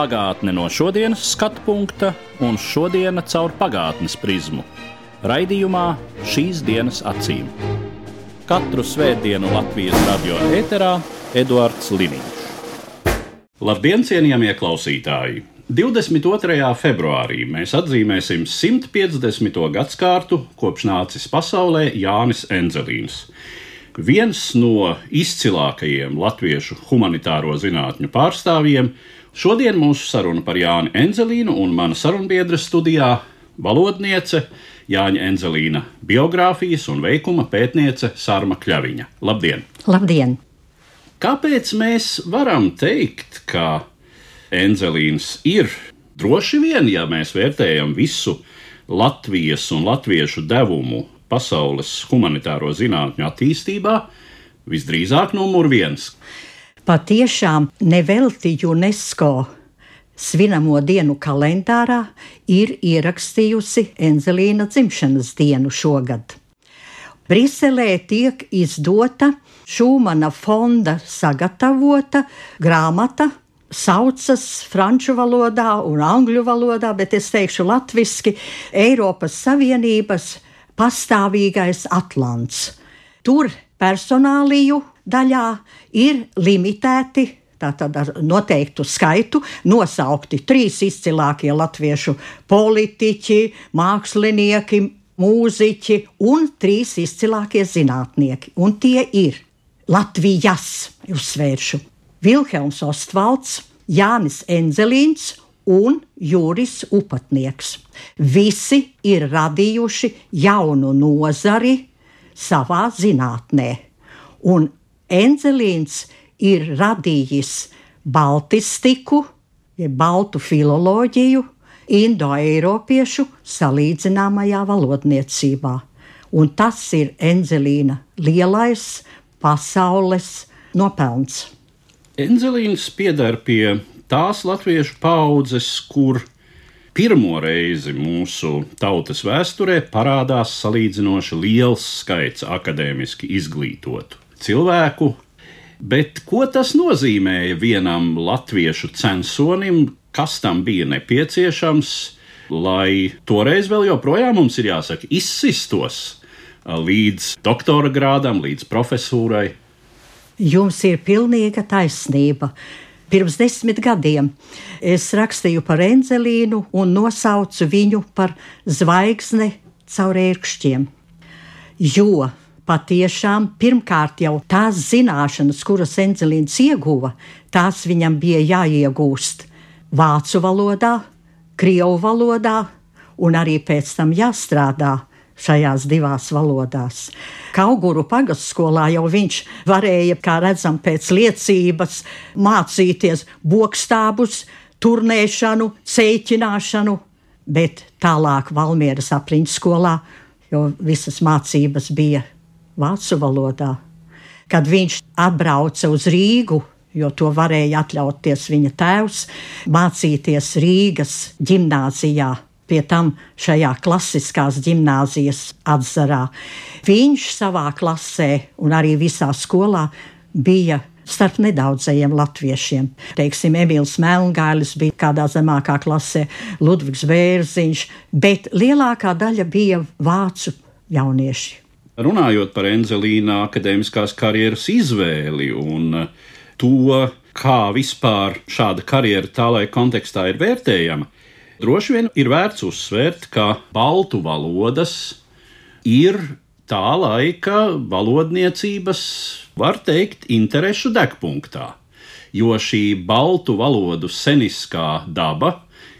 Pagātne no šodienas skatu punkta un šodienas caur pagātnes prizmu. Raidījumā šīs dienas acīm. Katru svētdienu Latvijas radio eterā Eduards Liniņš. Labdien, cienījamie klausītāji! 22. februārī mēs atzīmēsim 150. gadsimtu kopš nācis pasaulē Jānis Enzelīns. Viens no izcilākajiem latviešu humanitāro zinātņu pārstāvjiem. Šodien mūsu saruna par Jāni Enzelīnu un mana sarunbiedra studijā - valodniece, Jāņa Enzelīna biogrāfijas un veikuma pētniece Sārma Kļaviņa. Labdien! Labdien! Kāpēc mēs varam teikt, ka Enzelīns ir droši vien, ja mēs vērtējam visu Latvijas un latviešu devumu pasaules humanitāro zinātņu attīstībā, visdrīzāk numur viens. Patiešām nevelti UNESCO svinamo dienu kalendārā ir ierakstījusi Enzelīna dzimšanas dienu šogad. Briselē tiek izdota Šūmana fonda sagatavota grāmata. Saucas franču valodā un angļu valodā, bet es teikšu latviešu Eiropas Savienības pastāvīgais Atlants. Tur personāliju daļā ir limitēti tātad ar noteiktu skaitu nosaukti trīs izcilākie latviešu politiķi, mākslinieki, mūziķi un trīs izcilākie zinātnieki. Un tie ir Latvijas, uzsvēršu, Vilhelms Ostvalds, Jānis Enzelīns un Juris Upatnieks. Visi ir radījuši jaunu nozari savā zinātnē, un Enzelīns ir radījis baltistiku, jeb baltu filoloģiju, indoeiropiešu salīdzināmajā valodniecībā. Un tas ir Enzelīna lielais pasaules nopelns. Enzelīns pieder pie tās latviešu paudzes, kur pirmo reizi mūsu tautas vēsturē parādās salīdzinoši liels skaits akadēmiski izglītotu cilvēku. Bet ko tas nozīmēja vienam latviešu censonim, kas tam bija nepieciešams, lai toreiz vēl joprojām mums ir jāsaka, izsistos līdz doktora grādam, līdz profesūrai? Jums ir pilnīga taisnība. Pirms desmit gadiem es rakstīju par Enzelīnu un nosaucu viņu par zvaigzni caur ērkšķiem. Jo patiešām pirmkārt jau tās zināšanas, kuras Enzelīns ieguva, tās viņam bija jāiegūst vācu valodā, krievu valodā un arī pēc tam jāstrādā šajās divās valodās. Kauguru pagatskolā jau viņš varēja, kā redzam, pēc liecības mācīties bokstābus, turnēšanu, cēķināšanu, bet tālāk Valmieras apriņķu skolā, jo visas mācības bija vācu valodā. Kad viņš atbrauca uz Rīgu, jo to varēja atļauties viņa tēvs, mācīties Rīgas gimnāzijā pie tam šajā klasiskās gimnāzijas atzarā. Viņš savā klasē un arī visā skolā bija starp nedaudzajiem latviešiem. Teiksim, Emīls Melngālis bija kādā zemākā klasē, Ludvigs Bērziņš, bet lielākā daļa bija vācu jaunieši. Runājot par Enzelīna akadēmiskās karjeras izvēli un to, kā vispār šāda karjera tā laika kontekstā ir vērtējama, Droši vien ir vērts uzsvērt, ka baltu valodas ir tā laika valodniecības, var teikt, interešu degpunktā. Jo šī baltu valodu seniskā daba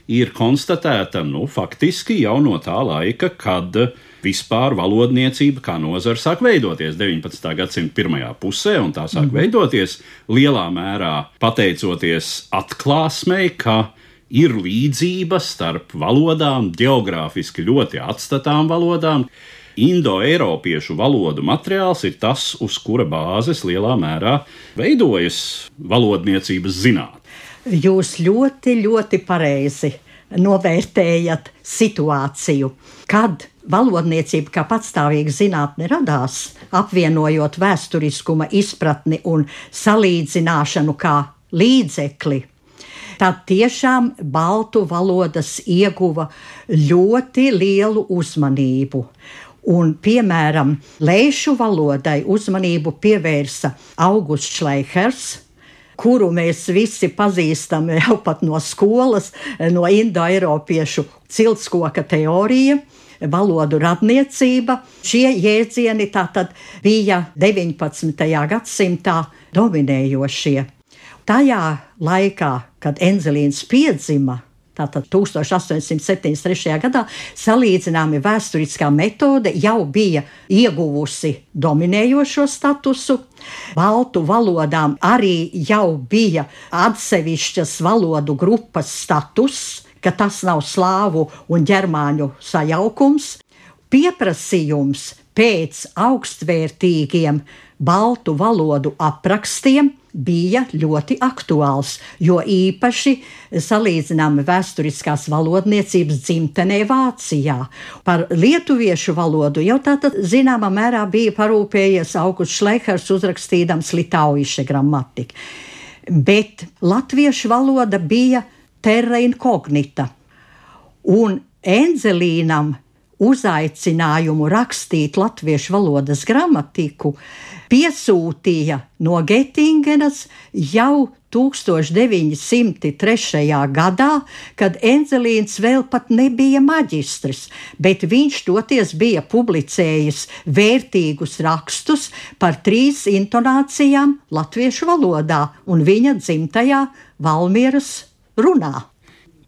ir konstatēta nu, faktiski jau no tā laika, kad vispār valodniecība kā nozara sāk veidoties 19. gadsimta pirmajā pusē, un tā sāk mm. veidoties lielā mērā pateicoties atklāsmei, ka ir līdzība starp valodām, geogrāfiski ļoti atstatām valodām. Indo-eiropiešu valodu materiāls ir tas, uz kura bāzes lielā mērā veidojas valodniecības zinātne. Jūs ļoti, ļoti pareizi novērtējat situāciju, kad valodniecība kā patstāvīga zinātne radās, apvienojot vēsturiskuma izpratni un salīdzināšanu kā līdzekli. Tad tiešām baltu valodas ieguva ļoti lielu uzmanību. Un, piemēram, lēšu valodai uzmanību pievērsa Augusts Šleihers, kuru mēs visi pazīstam jau pat no skolas, no indoeiropiešu ciltskoka teorija. Valodu radniecība. Šie jēdzieni tātad bija 19. gadsimtā dominējošie. Tajā laikā, kad Enzelīns piedzima, tātad 1873. gadā, salīdzināmi vēsturiskā metode jau bija ieguvusi dominējošo statusu. Baltu valodām arī jau bija atsevišķas valodu grupas status, ka tas nav slāvu un ģermāņu sajaukums. Pieprasījums pēc augstvērtīgiem baltu valodu aprakstiem bija ļoti aktuāls, jo īpaši salīdzinām vēsturiskās valodniecības dzimtenē Vācijā. Par lietuviešu valodu jau tātad zināmā mērā bija parūpējies Augusts Šleihers uzrakstījams Litauiša gramatiku. Bet latviešu valoda bija terra incognita, un Enzelīnam uzaicinājumu rakstīt latviešu valodas gramatiku piesūtīja no Getingenas jau 1903. gadā, kad Enzelīns vēl pat nebija maģistrs, bet viņš toties bija publicējis vērtīgus rakstus par trīs intonācijām latviešu valodā un viņa dzimtajā Valmieras runā.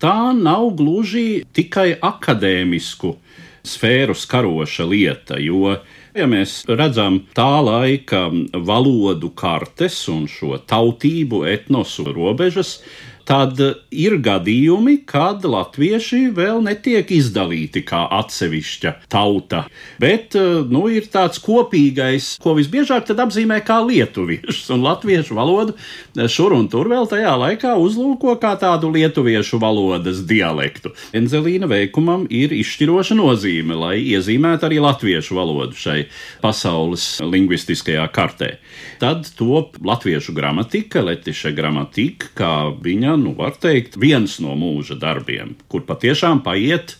Tā nav gluži tikai akadēmisku sfēru skaroša lieta, jo Ja mēs redzam tā laika valodu kartes un šo tautību, etnosu robežas, tad ir gadījumi, kad latvieši vēl netiek izdalīti kā atsevišķa tauta. Bet nu, ir tāds kopīgais, ko visbiežāk apzīmē kā lietuviešus, un latviešu valodu šur un tur vēl tajā laikā uzlūko kā tādu lietuviešu valodas dialektu. Enzelīna veikumam ir izšķiroša nozīme, lai iezīmētu arī latviešu valodu šai pasaules lingvistiskajā kartē. Tad top latviešu gramatika, letiša gramatika, kā viņa viņa, nu, var teikt, viens no mūža darbiem, kur patiešām paiet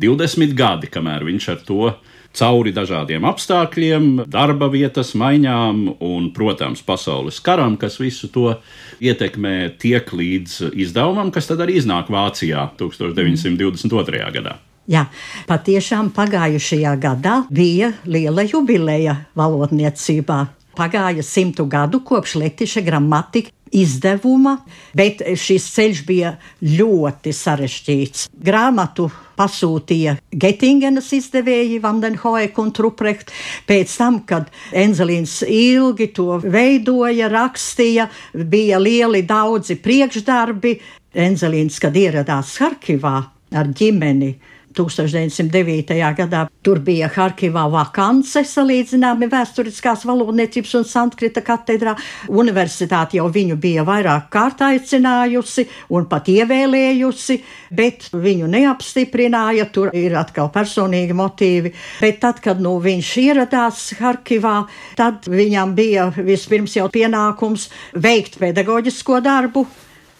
20 gadi, kamēr viņš ar to cauri dažādiem apstākļiem, darba vietas maiņām un, protams, pasaules karam, kas visu to ietekmē, tiek līdz izdevumam, kas tad arī iznāk Vācijā 1922. gadā. Jā, patiešām pagājušajā gadā bija liela jubileja valodniecībā. Pagāja simtu gadu kopš Latvijas gramatika izdevuma, bet šis ceļš bija ļoti sarežģīts. Grāmatu pasūtīja Getingenas izdevēji Vandenhoek un Truprecht. Pēc tam, kad Enzelīns ilgi to veidoja, rakstīja, bija lieli daudzi priekšdarbi. Enzelīns, kad ieradās Harkivā ar ģimeni, 1909. gadā tur bija Harkivā vakance salīdzināmi vēsturiskās valodniecības un Sankrita katedrā. Universitāte jau viņu bija vairāk kārt aicinājusi un pat ievēlējusi, bet viņu neapstiprināja. Tur ir atkal personīgi motīvi. Bet tad, kad nu, viņš ieradās Harkivā, tad viņam bija vispirms jau pienākums veikt pedagoģisko darbu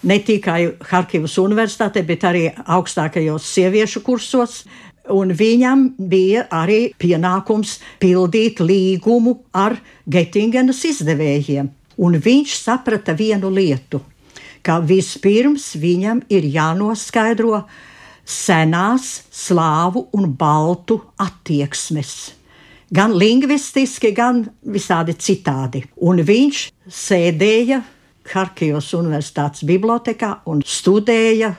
ne tikai Harkivas universitātē, bet arī augstākajos sieviešu kursos. Un viņam bija arī pienākums pildīt līgumu ar Getingenas izdevējiem. Un viņš saprata vienu lietu, ka vispirms viņam ir jānoskaidro senās slāvu un baltu attieksmes. Gan lingvistiski, gan visādi citādi. Un viņš sēdēja Harkivas Universitātes bibliotekā un studēja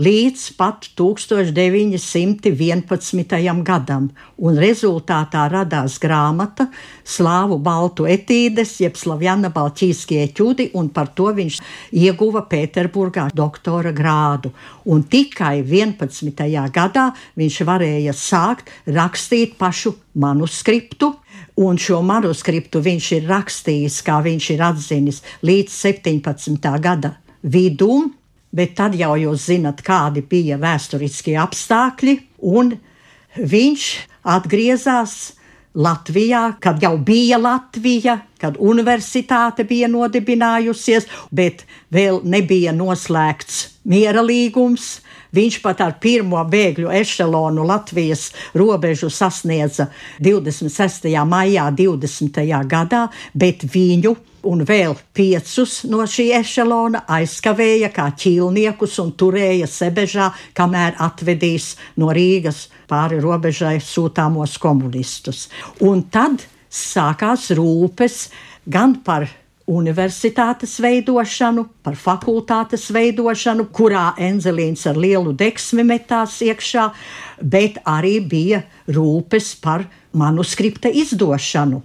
līdz pat 1911. gadam, un rezultātā radās grāmata Slāvu baltu etīdes, jeb Slavjana Balčīskie ķudi, un par to viņš ieguva Pēterburgā doktora grādu. Un tikai 11. gadā viņš varēja sākt rakstīt pašu manuskriptu, Un šo manuskriptu viņš ir rakstījis, kā viņš ir atzinis, līdz 17. gada vidum, bet tad jau jūs zinat, kādi bija vēsturiskie apstākļi, un viņš atgriezās Latvijā, kad jau bija Latvija, kad universitāte bija nodibinājusies, bet vēl nebija noslēgts miera līgums. Viņš pat ar pirmo bēgļu ešalonu Latvijas robežu sasniedza 26. maijā 20. gadā, bet viņu un vēl piecus no šī ešalona aizkavēja kā ķīlniekus un turēja Sebežā, kamēr atvedīs no Rīgas pāri robežai sūtāmos komunistus. Un tad sākās rūpes gan par universitātes veidošanu, par fakultātes veidošanu, kurā Enzelīns ar lielu deksmi metās iekšā, bet arī bija rūpes par manuskripta izdošanu.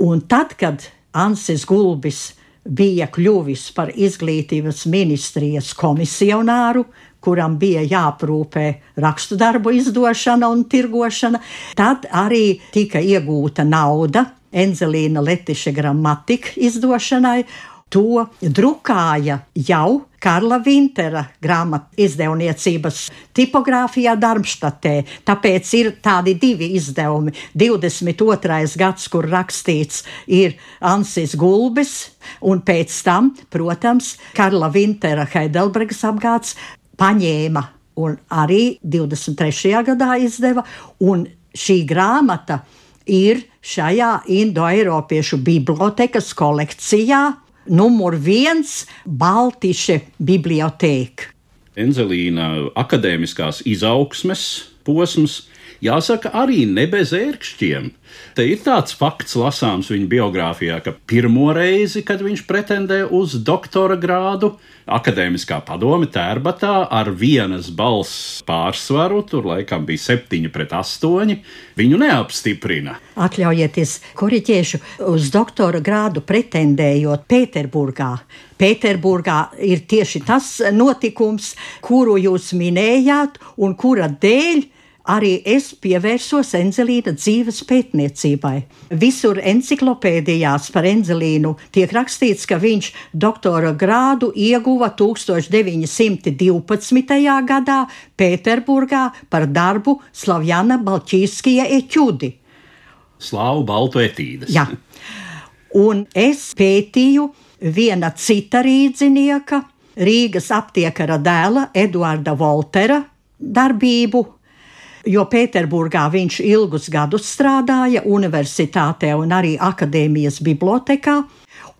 Un tad, kad Ansis Gulbis bija kļuvis par izglītības ministrijas komisionāru, kuram bija jāprūpē rakstu darbu izdošana un tirgošana, tad arī tika iegūta nauda Enzelīna Letiša gramatika izdošanai. To drukāja jau Karla Vintera grāmatu izdevniecības tipogrāfijā Darmštatē. Tāpēc ir tādi divi izdevumi. 22. gads, kur rakstīts ir Ansis Gulbis, un pēc tam, protams, Karla Vintera Heidelbergas apgāds paņēma un arī 23. gadā izdeva, un šī grāmata ir šajā Indoeiropiešu bibliotekas kolekcijā numur viens Baltiše bibliotēka. Enzelīna akadēmiskās izaugsmes posms, jāsaka, arī ne bez ērkšķiem. Te ir tāds fakts, lasāms viņa biogrāfijā, ka pirmo reizi, kad viņš pretendē uz doktora grādu, akadēmiskā padome tērbatā ar vienas balss pārsvaru, tur laikam bija septiņi pret astoņi, viņu neapstiprina. Atļaujieties, koriģēšu uz doktora grādu pretendējot Pēterburgā. Pēterburgā ir tieši tas notikums, kuru jūs minējāt un kura dēļ arī es pievērsos Enzelīna dzīves pētniecībai. Visur enciklopēdijās par Enzelīnu tiek rakstīts, ka viņš doktora grādu ieguva 1912. gadā Pēterburgā par darbu Slavjana Balčīskie eķudi. Slāvu baltu etīdes. Jā. Un es pētīju viena cita rīdzinieka, Rīgas aptiekara dēla Eduarda Voltera darbību jo Pēterburgā viņš ilgus gadus strādāja universitātē un arī akadēmijas bibliotekā.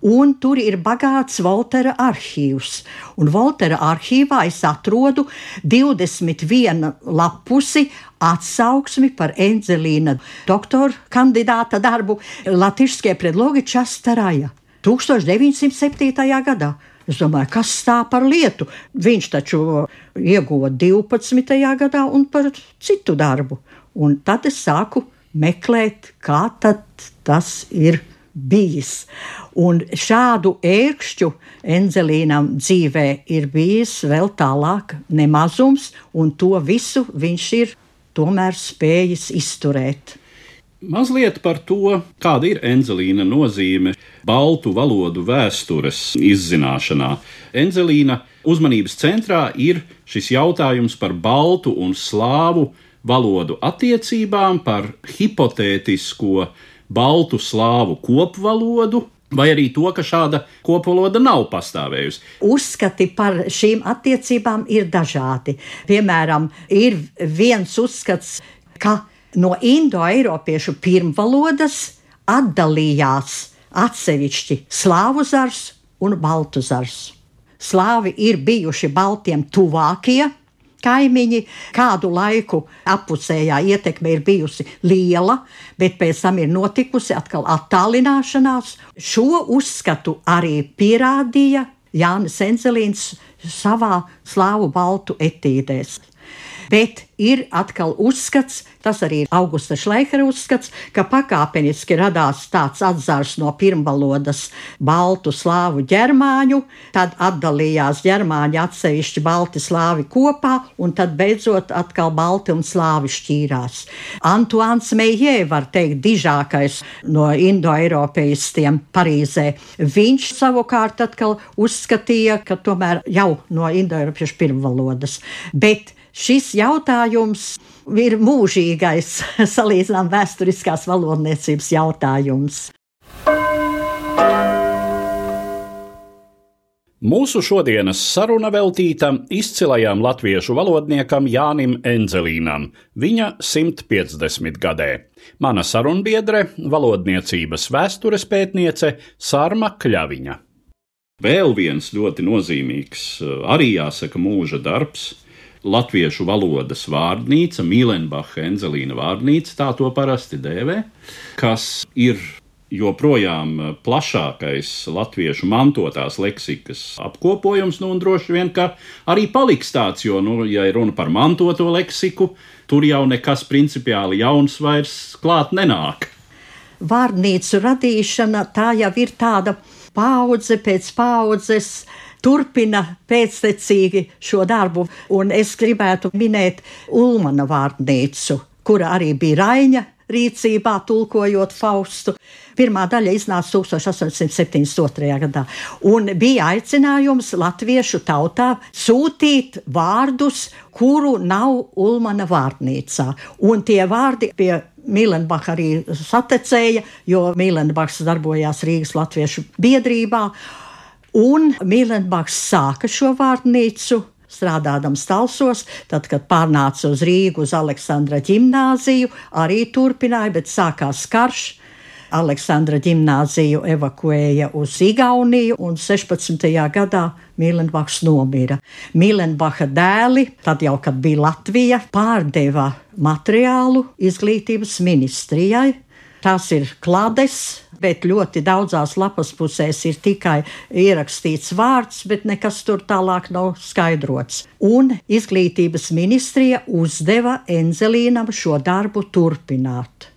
Un tur ir bagāts Voltera arhīvs. Un Voltera arhīvā es atrodu 21 lapusi atsauksmi par Enzelīna doktora kandidāta darbu Latvijas predlogi Častaraja 1907. gadā. Es domāju, kas tā par lietu? Viņš taču ieguva 12. gadā un par citu darbu. Un tad es sāku meklēt, kā tas ir bijis. Un šādu ērkšķu Enzelīnam dzīvē ir bijis vēl tālāk nemazums, un to visu viņš ir tomēr spējis izturēt. Mazliet par to, kāda ir Enzelīna nozīme baltu valodu vēstures izzināšanā. Enzelīna uzmanības centrā ir šis jautājums par baltu un slāvu valodu attiecībām, par hipotētisko baltu slāvu kopvalodu, vai arī to, ka šāda kopvaloda nav pastāvējusi. Uzskati par šīm attiecībām ir dažādi. Piemēram, ir viens uzskats, ka no indoeiropiešu pirmvalodas atdalījās atsevišķi slāvu zars un baltu zars. Slāvi ir bijuši baltiem tuvākie kaimiņi, kādu laiku apusējā ietekme ir bijusi liela, bet pēc tam ir notikusi atkal attālināšanās. Šo uzskatu arī pierādīja Jānis Enzelīns savā slāvu baltu etīdēs. Bet ir atkal uzskats, tas arī ir Augusta Šleihera uzskats, ka pakāpeniski radās tāds atzars no pirmvalodas baltu slāvu ģermāņu, tad atdalījās ģermāņi atsevišķi balti slāvi kopā, un tad beidzot atkal balti un slāvi šķīrās. Antoāns Meijē var teikt dižākais no indoeiropeistiem Parīzē. Viņš savukārt atkal uzskatīja, ka tomēr jau no indoeiropiešu pirmvalodas. Bet šis jautājums ir mūžīgais, salīdzinām vēsturiskās valodniecības jautājums. Mūsu šodienas saruna veltīta izcilajam latviešu valodniekam Jānim Enzelīnam, viņa 150 gadē. Mana sarunbiedre, valodniecības vēstures pētniece Sārma Kļaviņa. Vēl viens ļoti nozīmīgs, arī jāsaka, mūža darbs latviešu valodas vārnīca, Mīlenbacha Enzelīna vārnīca, tā to parasti dēvē, kas ir joprojām plašākais latviešu mantotās leksikas apkopojums, nu, un droši vien, ka arī paliks tāds, jo, nu, ja runa par mantoto leksiku, tur jau nekas principiāli jauns vairs klāt nenāk. Vārnīcu radīšana tā jau ir tāda paudze pēc paudzes turpina pēctecīgi šo darbu. Un es gribētu minēt Ulmana vārnīcu, kura arī bija Raņa rīcībā, tulkojot Faustu. Pirmā daļa iznāca 1872. gadā, un bija aicinājums latviešu tautā sūtīt vārdus, kuru nav Ulmana vārnīcā. Un tie vārdi pie Mīlenbachs arī satecēja, jo Mīlenbachs darbojās Rīgas Latviešu biedrībā. Un Mīlenbachs sāka šo vārnīcu strādādams Talsos, tad, kad pārnāca uz Rīgu uz Aleksandra ģimnāziju, arī turpināja, bet sākās karš. Aleksandra ģimnāziju evakuēja uz Igauniju, un 16. gadā Mīlenbachs nomira. Mīlenbacha dēli, tad jau, kad bija Latvija, pārdeva materiālu izglītības ministrijai. Tās ir klades, bet ļoti daudzās lapas pusēs ir tikai ierakstīts vārds, bet nekas tur tālāk nav skaidrots. Un izglītības ministrija uzdeva Enzelīnam šo darbu turpināt.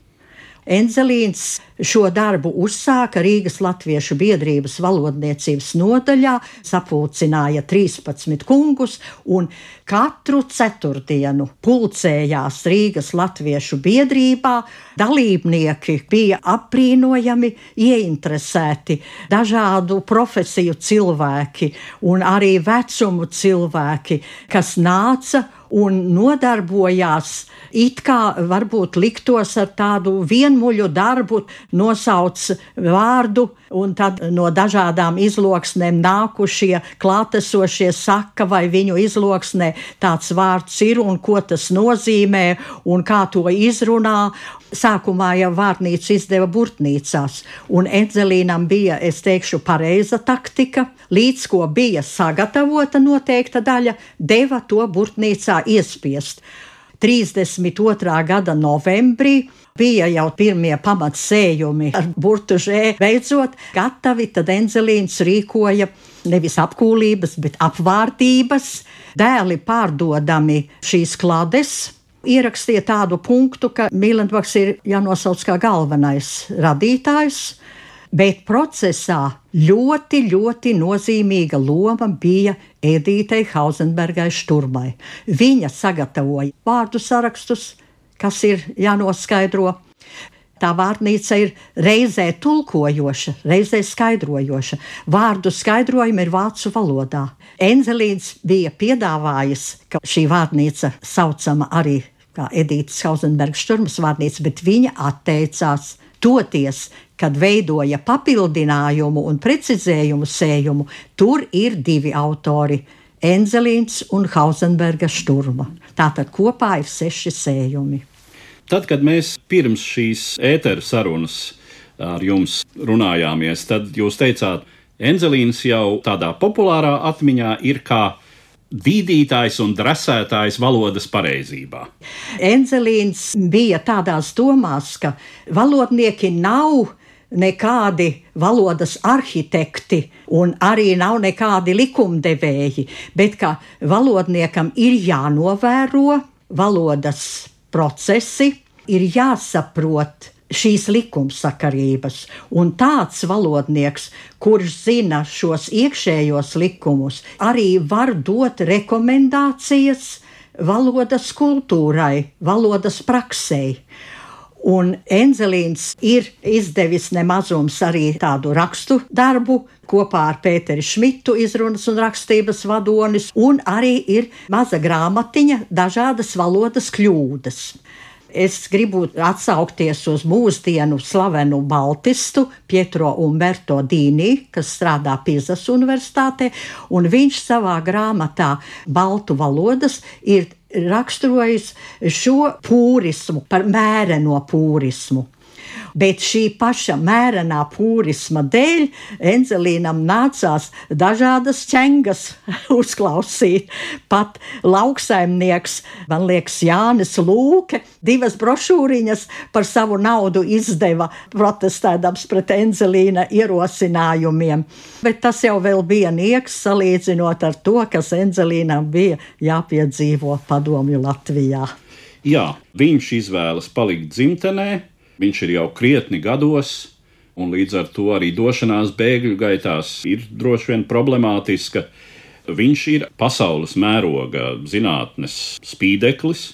Enzelīns šo darbu uzsāka Rīgas Latviešu biedrības valodniecības nodaļā, sapulcināja 13 kungus un katru ceturtdienu pulcējās Rīgas Latviešu biedrībā. Dalībnieki bija apbrīnojami, ieinteresēti, dažādu profesiju cilvēki un arī vecumu cilvēki, kas nāca un nodarbojās it kā varbūt liktos ar tādu vienmuļu darbu, nosauc vārdu, un tad no dažādām izloksnēm nākušie klātesošie saka, vai viņu izloksnē tāds vārds ir un ko tas nozīmē un kā to izrunā. Sākumā jau vārnīca izdeva burtnīcās, un Edzelīnam bija, es teikšu, pareiza taktika. Līdz ko bija sagatavota noteikta daļa, deva to burtnīcā iespiest. 32. gada novembrī bija jau pirmie pamatsējumi ar burtu žē. Beidzot, gatavi, tad Enzelīns rīkoja nevis apkūlības, bet apvārtības. Dēli pārdodami šīs klades ierakstīja tādu punktu, ka Mīlendbaks ir jānosauc kā galvenais radītājs, bet procesā ļoti, ļoti nozīmīga loma bija Edītei Hausenbergai Šturmai. Viņa sagatavoja vārdu sarakstus, kas ir jānoskaidro. Tā vārnīca ir reizē tulkojoša, reizē skaidrojoša. Vārdu skaidrojumi ir vācu valodā. Enzelīns bija piedāvājis, ka šī vārnīca saucama arī kā Edītas Hausenbergas šturmas vārnīca, bet viņa atteicās. Toties, kad veidoja papildinājumu un precizējumu sējumu, tur ir divi autori - Enzelīns un Hausenberga šturma. Tātad kopā ir seši sējumi. Tad, kad mēs pirms šīs ēteru sarunas ar jums runājāmies, tad jūs teicāt, Enzelīns jau tādā populārā atmiņā ir kā dīdītājs un drasētājs valodas pareizībā. Enzelīns bija tādās domās, ka valodnieki nav nekādi valodas arhitekti un arī nav nekādi likumdevēji, bet ka valodniekam ir jānovēro valodas procesi, ir jāsaprot šīs likumsakarības, un tāds valodnieks, kurš zina šos iekšējos likumus, arī var dot rekomendācijas valodas kultūrai, valodas praksei. Un Enzelīns ir izdevis nemazums arī tādu rakstu darbu kopā ar Pēteri Šmitu, izrunas un rakstības vadonis, un arī ir maza grāmatiņa dažādas valodas kļūdas. Es gribu atsaukties uz mūsdienu slavenu baltistu Pietro Umberto Dīnī, kas strādā Pīzas universitātē, un viņš savā grāmatā Baltu valodas ir raksturojis šo pūrismu par mēreno pūrismu. Bet šī paša mērenā pūrisma dēļ Enzelīnam nācās dažādas ķengas uzklausīt. Pat lauksaimnieks, man liekas, Jānis Lūke, divas brošūriņas par savu naudu izdeva protestēdams pret Enzelīna ierosinājumiem. Bet tas jau vēl bija nieks salīdzinot ar to, kas Enzelīnam bija jāpiedzīvo padomju Latvijā. Jā, viņš izvēlas palikt dzimtenē, Viņš ir jau krietni gados, un līdz ar to arī došanās bēgļu gaitās ir droši vien problemātiska. Viņš ir pasaules mēroga zinātnes spīdeklis,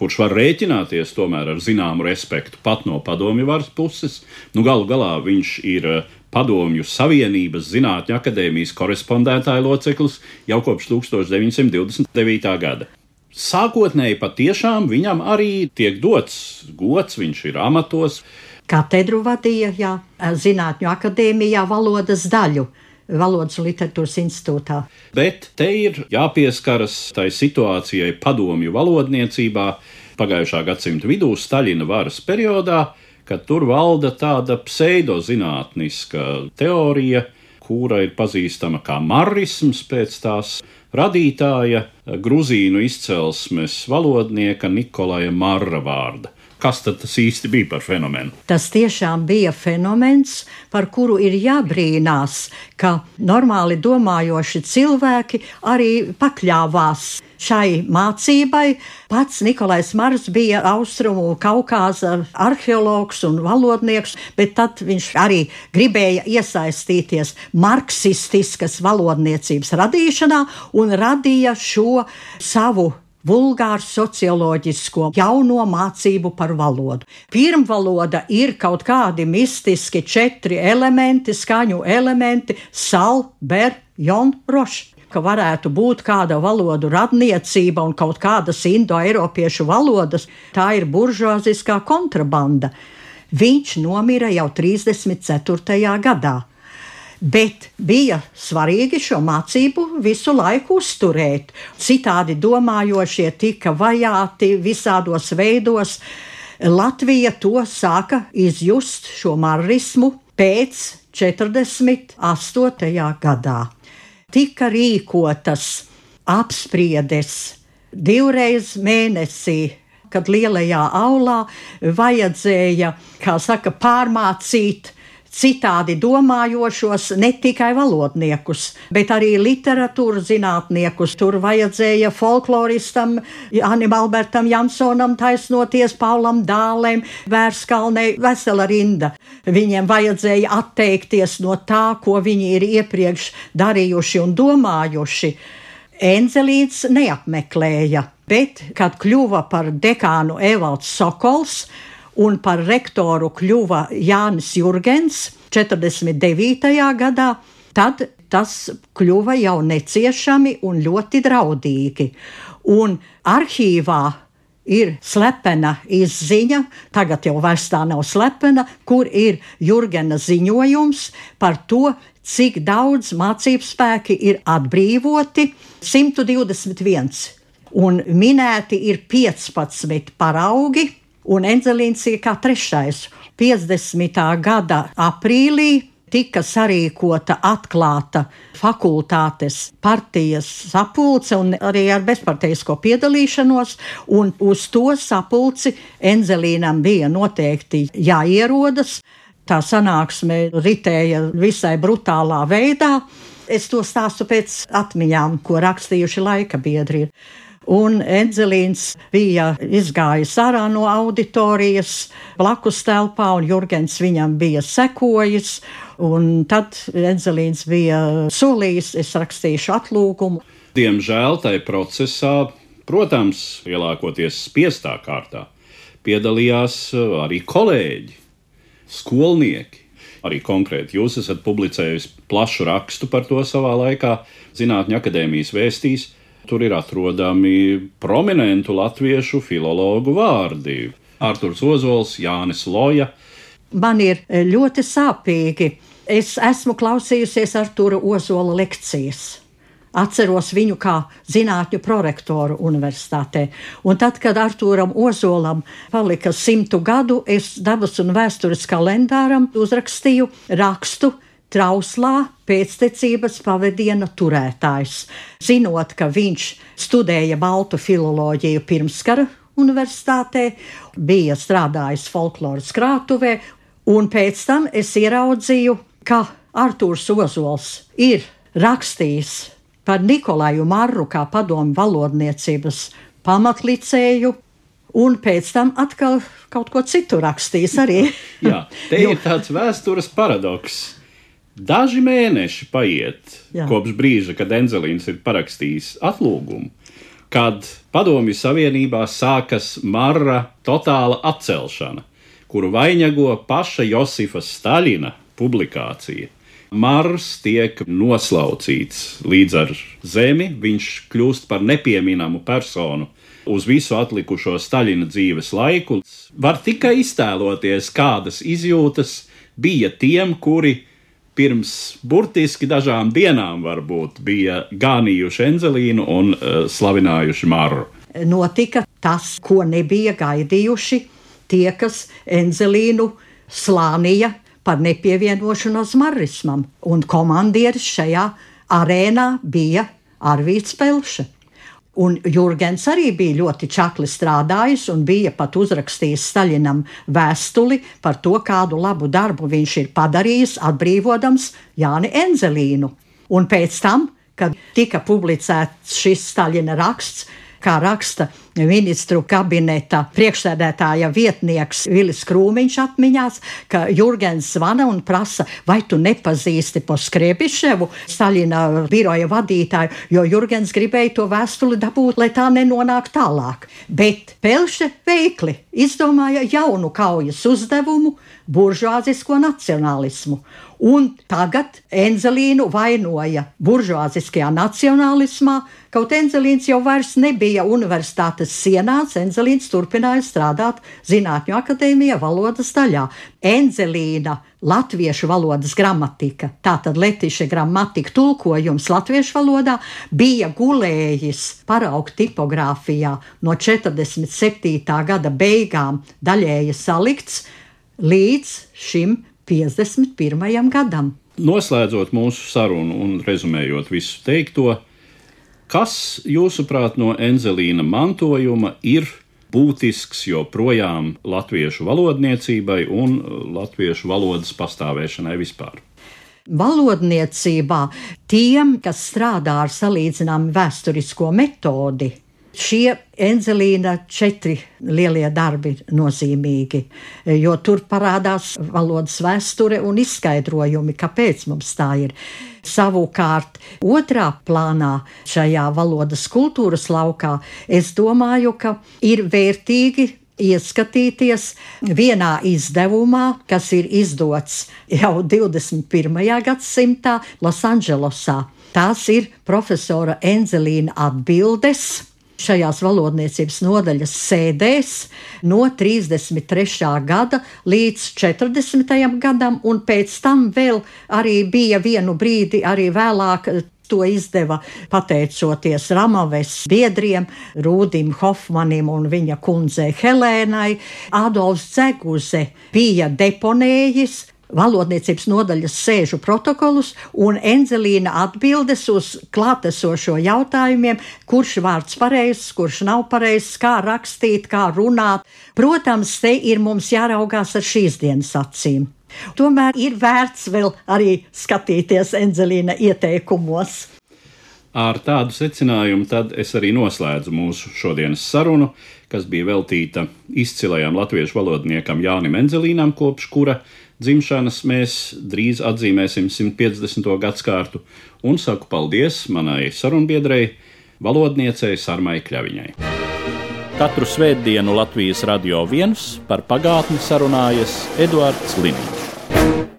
kurš var rēķināties tomēr ar zināmu respektu pat no padomju varas puses. Nu, galu galā viņš ir Padomju Savienības Zinātņu akadēmijas korespondētāja loceklis jau kopš 1929. gada. Sākotnēji patiešām viņam arī tiek dots gods, viņš ir amatos. Katedru vadīja jā, Zinātņu akadēmijā valodas daļu. Valodas literatūras institūtā. Bet te ir jāpieskaras tai situācijai padomju valodniecībā pagājušā gadsimta vidū, Staļina varas periodā, kad tur valda tāda pseidozinātniska teorija, kura ir pazīstama kā marisms pēc tās radītāja, gruzīnu izcelsmes valodnieka Nikolaja Marra vārda. Kas tas īsti bija par fenomenu? Tas tiešām bija fenomens, par kuru ir jābrīnās, ka normāli domājoši cilvēki arī pakļāvās šai mācībai. Pats Nikolais Mars bija austrumu Kaukāza arheologs un valodnieks, bet tad viņš arī gribēja iesaistīties marksistiskas valodniecības radīšanā un radīja šo savu vulgāru socioloģisko jauno mācību par valodu. Pirmvaloda ir kaut kādi mistiski četri elementi, skaņu elementi - sal, ber, jon, roš. Ka varētu būt kāda valodu radniecība un kaut kādas indoeiropiešu valodas, tā ir buržuāziskā kontrabanda. Viņš nomira jau 34. gadā bet bija svarīgi šo mācību visu laiku uzturēt. Citādi domājošie tika vajāti visādos veidos. Latvija to sāka izjust šo marismu pēc 48. gadā. Tika rīkotas apspriedes divreiz mēnesī kad lielajā aulā vajadzēja, kā saka, pārmācīt citādi domājošos, ne tikai valodniekus, bet arī literatūras zinātniekus. Tur vajadzēja folkloristam, Anim Albertam Jansonam taisnoties, Paulam Dālēm, Vērskalnei, vesela rinda. Viņiem vajadzēja atteikties no tā, ko viņi ir iepriekš darījuši un domājuši. Enzelīts neapmeklēja, bet, kad kļuva par dekānu Evalds Sokols, un par rektoru kļuva Jānis Jurgens 49. gadā, tad tas kļuva jau neciešami un ļoti draudīgi. Un arhīvā ir slepena izziņa, tagad jau vairs tā nav slepena, kur ir Jurgena ziņojums par to, cik daudz mācību spēki ir atbrīvoti - 121. Un minēti ir 15 paraugi, un Enzelīns ir kā trešais. 50. gada aprīlī tika sarīkota atklāta fakultātes partijas sapulce arī ar bezparteisko piedalīšanos, uz to sapulci Enzelīnam bija noteikti jāierodas. Tā sanāksme ritēja visai brutālā veidā. Es to stāstu pēc atmiņām, ko rakstījuši laika biedri. Un Edzelīns bija izgājis ārā no auditorijas, blakus telpā, un Jurgens viņam bija sekojis. Un tad Edzelīns bija solījis, es rakstīšu atlūgumu. Diemžēl tajā procesā, protams, lielākoties spiestā kārtā, piedalījās arī kolēģi, skolnieki. Arī konkrēti jūs esat publicējis plašu rakstu par to savā laikā, Zinātņu akadēmijas vēstīs. Tur ir atrodami prominentu latviešu filologu vārdi - Arthurs Ozols, Jānis Loja. Man ir ļoti sāpīgi. Es esmu klausījusies Artura Ozola lekcijas. Atceros viņu kā zinātņu prorektoru universitātē. Un tad, kad Arthūram Ozolam palika simtu gadu, es dabas un vēstures kalendāram uzrakstīju rakstu trauslā pēctecības pavadiena turētājs. Zinot, ka viņš studēja baltu filoloģiju pirmskara universitātē, bija strādājis folkloras krātuvē, un pēc tam es ieraudzīju, ka Artūrs Ozols ir rakstījis par Nikolaju Marru kā padomu valodniecības pamatlicēju, un pēc tam atkal kaut ko citu rakstījis arī. Jā, te ir tāds vēstures paradoks. Daži mēneši paiet Jā. kopš brīža, kad Enzelīns ir parakstījis atlūgumu, kad Padomju Savienībā sākas Marra totāla atcelšana, kuru vainago paša Josifa Staļina publikācija. Mars tiek noslaucīts līdz ar zemi, viņš kļūst par nepieminamu personu uz visu atlikušo Staļina dzīves laiku. Var tikai iztēloties, kādas izjūtas bija tiem, kuri pirms burtiski dažām dienām varbūt bija ganījuši Enzelīnu un uh, slavinājuši Maru. Notika tas, ko nebija gaidījuši tie, kas Enzelīnu slānīja par nepievienošanos marismam, un komandieris šajā arēnā bija Arvīts Pelša. Un Jurgens arī bija ļoti čakli strādājis un bija pat uzrakstījis Staļinam vēstuli par to, kādu labu darbu viņš ir padarījis, atbrīvodams Jāni Enzelīnu. Un pēc tam, kad tika publicēts šis Staļina raksts, kā raksta ministru kabineta priekšsēdētāja vietnieks Vilis Krūmiņš atmiņās, ka Jurgens zvana un prasa, vai tu nepazīsti Poskriebiševu, Staļina biroja vadītāju, jo Jurgens gribēja to vēstuli dabūt, lai tā nenonāk tālāk. Bet Pelše veikli izdomāja jaunu kaujas uzdevumu - buržuāzisko nacionālismu. Un tagad Enzelīnu vainoja buržuāziskajā nacionālismā, kaut Enzelīns jau vairs nebija universitātes sienās, Enzelīns turpināja strādāt Zinātņu akadēmijā valodas daļā. Enzelīna latviešu valodas gramatika, tātad letiša gramatika tulkojums latviešu valodā, bija gulējis paraugu tipogrāfijā no 47. gada beigām daļēji salikts līdz šim 51. gadam. Noslēdzot mūsu sarunu un rezumējot visu teikto, kas, jūsuprāt, no Enzelīna mantojuma ir būtisks joprojām latviešu valodniecībai un latviešu valodas pastāvēšanai vispār? Valodniecībā tiem, kas strādā ar salīdzināmu vēsturisko metodi, Šie Enzelīna četri lielie darbi ir nozīmīgi, jo tur parādās valodas vēsture un izskaidrojumi, kāpēc mums tā ir. Savukārt, otrā plānā šajā valodas kultūras laukā es domāju, ka ir vērtīgi ieskatīties vienā izdevumā, kas ir izdots jau 21. gadsimtā Losandželosā. Tās ir profesora Enzelīna atbildes šajās valodniecības nodaļas sēdēs no 33. gada līdz 40. gadam, un pēc tam vēl arī bija vienu brīdi, arī vēlāk to izdeva pateicoties Ramaves biedriem, Rūdim Hofmanim un viņa kundzei Helēnai. Adolfs Ceguze bija deponējis valodniecības nodaļas sēžu protokolus un Enzelīna atbildes uz klātesošo jautājumiem, kurš vārds pareizs, kurš nav pareizs, kā rakstīt, kā runāt. Protams, te ir mums jāraugās ar šīs dienas acīm. Tomēr ir vērts vēl arī skatīties Enzelīna ieteikumos. Ar tādu secinājumu tad es arī noslēdzu mūsu šodienas sarunu, kas bija veltīta izcilajam latviešu valodniekam Jānim Enzelīnam, kopš kura dzimšanas mēs drīz atzīmēsim 150. gadsimtu, un saku paldies manai sarunbiedrei, valodniecei Sarmai Kļaviņai. Katru svētdienu Latvijas radio viens par pagātni sarunājas Eduards Liniņš.